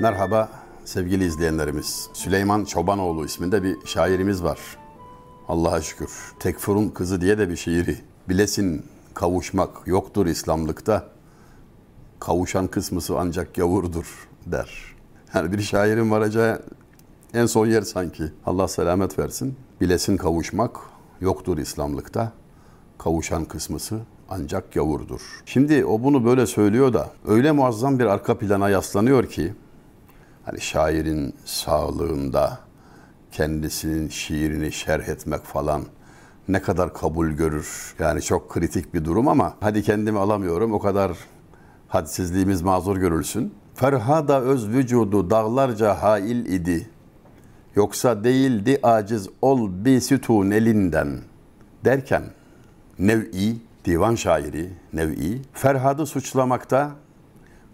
Merhaba sevgili izleyenlerimiz. Süleyman Çobanoğlu isminde bir şairimiz var. Allah'a şükür. Tekfur'un kızı diye de bir şiiri. Bilesin kavuşmak yoktur İslamlıkta. Kavuşan kısmısı ancak gavurdur der. Yani bir şairin varacağı en son yer sanki. Allah selamet versin. Bilesin kavuşmak yoktur İslamlıkta. Kavuşan kısmısı ancak gavurdur. Şimdi o bunu böyle söylüyor da öyle muazzam bir arka plana yaslanıyor ki hani şairin sağlığında kendisinin şiirini şerh etmek falan ne kadar kabul görür. Yani çok kritik bir durum ama hadi kendimi alamıyorum o kadar hadsizliğimiz mazur görülsün. Ferhada öz vücudu dağlarca hail idi. Yoksa değildi aciz ol bir sütun elinden derken Nev'i, divan şairi Nev'i, Ferhad'ı suçlamakta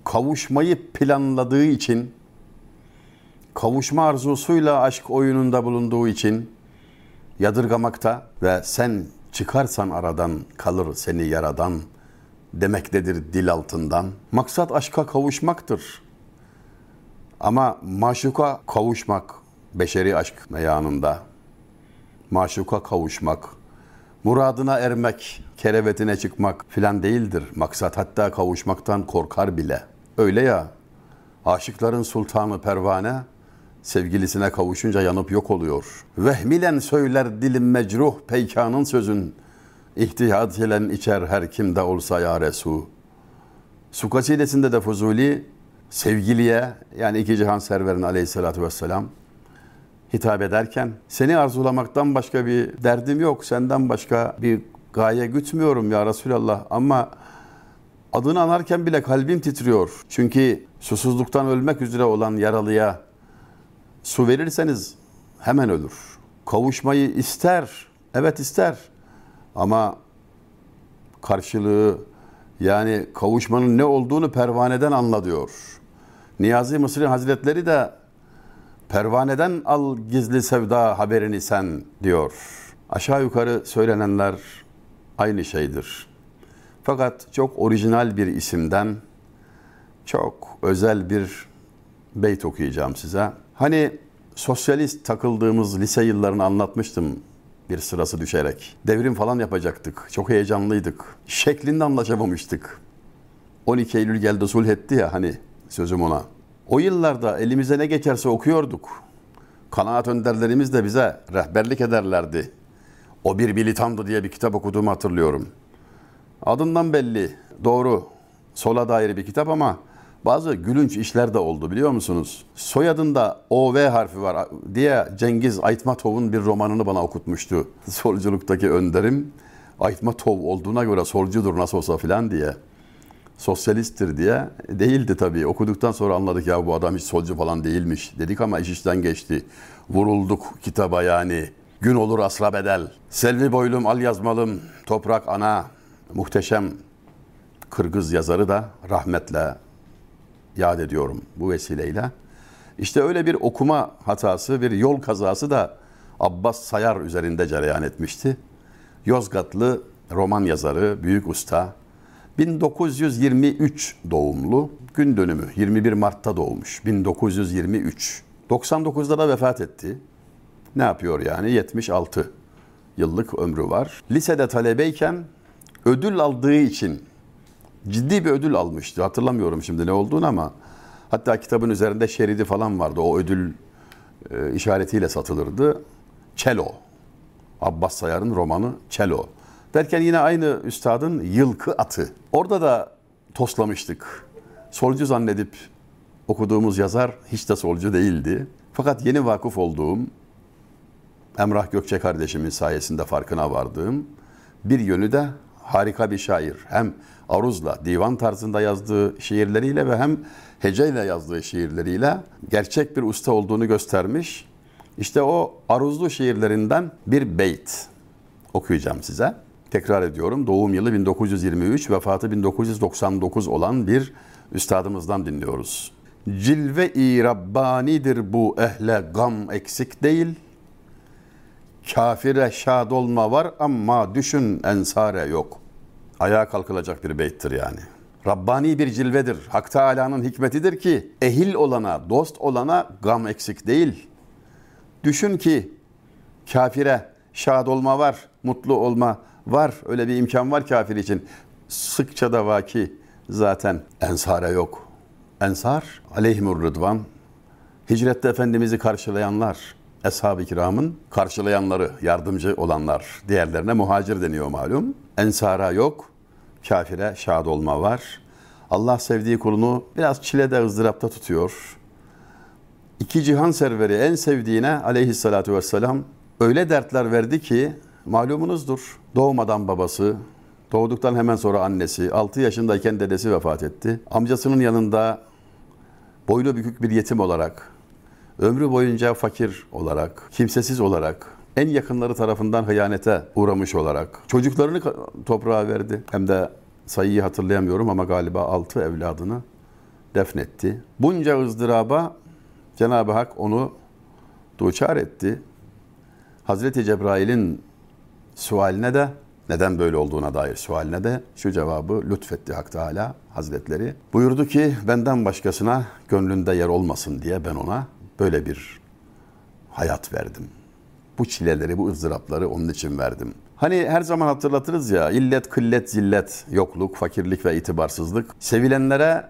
kavuşmayı planladığı için kavuşma arzusuyla aşk oyununda bulunduğu için yadırgamakta ve sen çıkarsan aradan kalır seni yaradan demektedir dil altından. Maksat aşka kavuşmaktır. Ama maşuka kavuşmak beşeri aşk meyanında. Maşuka kavuşmak, muradına ermek, kerevetine çıkmak filan değildir. Maksat hatta kavuşmaktan korkar bile. Öyle ya, aşıkların sultanı pervane, sevgilisine kavuşunca yanıp yok oluyor. Vehmilen söyler dilim mecruh peykanın sözün. İhtiyat ile içer her kimde olsa ya Resul. Su kasidesinde de Fuzuli sevgiliye yani iki cihan serverin aleyhissalatü vesselam hitap ederken seni arzulamaktan başka bir derdim yok. Senden başka bir gaye gütmüyorum ya Resulallah ama adını anarken bile kalbim titriyor. Çünkü susuzluktan ölmek üzere olan yaralıya su verirseniz hemen ölür. Kavuşmayı ister. Evet ister. Ama karşılığı yani kavuşmanın ne olduğunu pervaneden anla diyor. Niyazi Mısri Hazretleri de pervaneden al gizli sevda haberini sen diyor. Aşağı yukarı söylenenler aynı şeydir. Fakat çok orijinal bir isimden çok özel bir beyt okuyacağım size. Hani sosyalist takıldığımız lise yıllarını anlatmıştım bir sırası düşerek. Devrim falan yapacaktık. Çok heyecanlıydık. Şeklinde anlaşamamıştık. 12 Eylül geldi sulh etti ya hani sözüm ona. O yıllarda elimize ne geçerse okuyorduk. Kanaat önderlerimiz de bize rehberlik ederlerdi. O bir militandı diye bir kitap okuduğumu hatırlıyorum. Adından belli, doğru, sola dair bir kitap ama bazı gülünç işler de oldu biliyor musunuz? Soyadında OV harfi var diye Cengiz Aytmatov'un bir romanını bana okutmuştu. Solculuktaki önderim Aytmatov olduğuna göre solcudur nasıl olsa filan diye. Sosyalisttir diye. Değildi tabii. Okuduktan sonra anladık ya bu adam hiç solcu falan değilmiş. Dedik ama iş işten geçti. Vurulduk kitaba yani. Gün olur asra bedel. Selvi boylum al yazmalım. Toprak ana. Muhteşem Kırgız yazarı da rahmetle yad ediyorum bu vesileyle. İşte öyle bir okuma hatası, bir yol kazası da Abbas Sayar üzerinde cereyan etmişti. Yozgatlı roman yazarı, büyük usta. 1923 doğumlu, gün dönümü 21 Mart'ta doğmuş. 1923. 99'da da vefat etti. Ne yapıyor yani? 76 yıllık ömrü var. Lisede talebeyken ödül aldığı için ciddi bir ödül almıştı. Hatırlamıyorum şimdi ne olduğunu ama hatta kitabın üzerinde şeridi falan vardı. O ödül e, işaretiyle satılırdı. Çelo. Abbas Sayar'ın romanı Çelo. Derken yine aynı üstadın Yılkı Atı. Orada da toslamıştık. Solcu zannedip okuduğumuz yazar hiç de solcu değildi. Fakat yeni vakıf olduğum, Emrah Gökçe kardeşimin sayesinde farkına vardığım bir yönü de harika bir şair. Hem aruzla, divan tarzında yazdığı şiirleriyle ve hem heceyle yazdığı şiirleriyle gerçek bir usta olduğunu göstermiş. İşte o aruzlu şiirlerinden bir beyt okuyacağım size. Tekrar ediyorum doğum yılı 1923, vefatı 1999 olan bir üstadımızdan dinliyoruz. Cilve-i Rabbani'dir bu ehle gam eksik değil. Kafire şad olma var ama düşün ensare yok. Ayağa kalkılacak bir beyttir yani. Rabbani bir cilvedir. Hak Teala'nın hikmetidir ki ehil olana, dost olana gam eksik değil. Düşün ki kafire şad olma var, mutlu olma var. Öyle bir imkan var kafir için. Sıkça da vaki zaten ensara yok. Ensar aleyhimur rıdvan hicrette Efendimiz'i karşılayanlar, Eshab-ı kiramın karşılayanları, yardımcı olanlar. Diğerlerine muhacir deniyor malum. Ensara yok, kafire şad olma var. Allah sevdiği kulunu biraz çilede ızdırapta tutuyor. İki cihan serveri en sevdiğine aleyhissalatu vesselam öyle dertler verdi ki malumunuzdur. Doğmadan babası, doğduktan hemen sonra annesi, 6 yaşındayken dedesi vefat etti. Amcasının yanında boylu bükük bir yetim olarak, ömrü boyunca fakir olarak, kimsesiz olarak, en yakınları tarafından hıyanete uğramış olarak çocuklarını toprağa verdi. Hem de sayıyı hatırlayamıyorum ama galiba altı evladını defnetti. Bunca ızdıraba Cenab-ı Hak onu duçar etti. Hazreti Cebrail'in sualine de neden böyle olduğuna dair sualine de şu cevabı lütfetti Hak Teala Hazretleri. Buyurdu ki benden başkasına gönlünde yer olmasın diye ben ona böyle bir hayat verdim. Bu çileleri, bu ızdırapları onun için verdim. Hani her zaman hatırlatırız ya illet, kıllet, zillet, yokluk, fakirlik ve itibarsızlık sevilenlere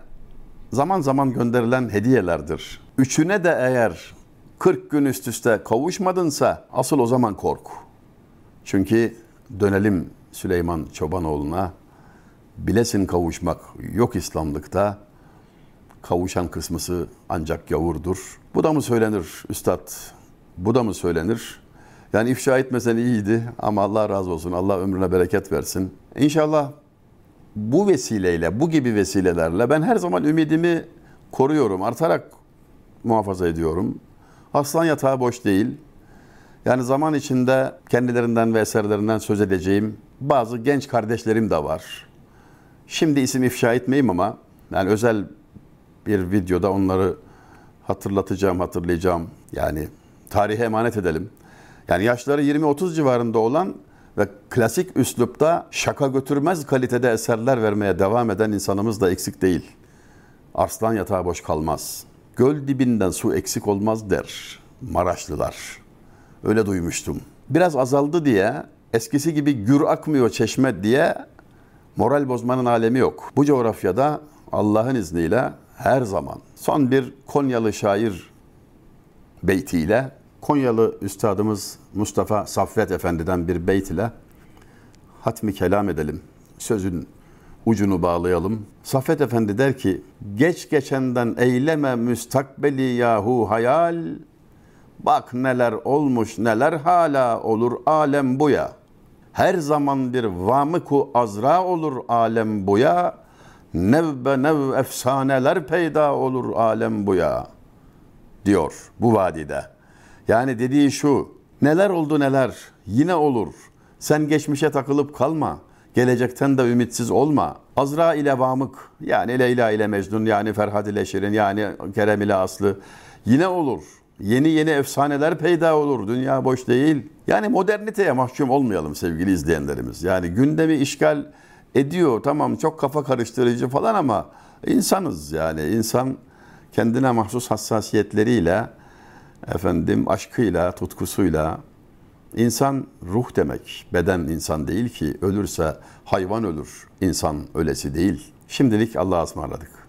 zaman zaman gönderilen hediyelerdir. Üçüne de eğer 40 gün üst üste kavuşmadınsa asıl o zaman kork. Çünkü dönelim Süleyman Çobanoğlu'na. Bilesin kavuşmak yok İslamlıkta. Kavuşan kısmısı ancak gavurdur. Bu da mı söylenir üstad? Bu da mı söylenir? Yani ifşa etmesen iyiydi ama Allah razı olsun. Allah ömrüne bereket versin. İnşallah bu vesileyle, bu gibi vesilelerle ben her zaman ümidimi koruyorum. Artarak muhafaza ediyorum. Aslan yatağı boş değil. Yani zaman içinde kendilerinden ve eserlerinden söz edeceğim bazı genç kardeşlerim de var. Şimdi isim ifşa etmeyeyim ama yani özel bir videoda onları hatırlatacağım, hatırlayacağım. Yani tarihe emanet edelim. Yani yaşları 20-30 civarında olan ve klasik üslupta şaka götürmez kalitede eserler vermeye devam eden insanımız da eksik değil. Arslan yatağı boş kalmaz. Göl dibinden su eksik olmaz der Maraşlılar. Öyle duymuştum. Biraz azaldı diye, eskisi gibi gür akmıyor çeşme diye moral bozmanın alemi yok. Bu coğrafyada Allah'ın izniyle her zaman son bir Konyalı şair beytiyle Konyalı üstadımız Mustafa Saffet Efendi'den bir beyt ile hatmi kelam edelim. Sözün ucunu bağlayalım. Saffet Efendi der ki, geç geçenden eyleme müstakbeli yahu hayal, bak neler olmuş neler hala olur alem buya. Her zaman bir vamıku azra olur alem buya, nevbe nev efsaneler peyda olur alem buya diyor bu vadide. Yani dediği şu, neler oldu neler, yine olur. Sen geçmişe takılıp kalma, gelecekten de ümitsiz olma. Azra ile Vamık, yani Leyla ile Mecnun, yani Ferhat ile Şirin, yani Kerem ile Aslı yine olur. Yeni yeni efsaneler peyda olur. Dünya boş değil. Yani moderniteye mahkum olmayalım sevgili izleyenlerimiz. Yani gündemi işgal ediyor. Tamam çok kafa karıştırıcı falan ama insanız yani. insan kendine mahsus hassasiyetleriyle efendim aşkıyla, tutkusuyla insan ruh demek. Beden insan değil ki ölürse hayvan ölür. İnsan ölesi değil. Şimdilik Allah'a ısmarladık.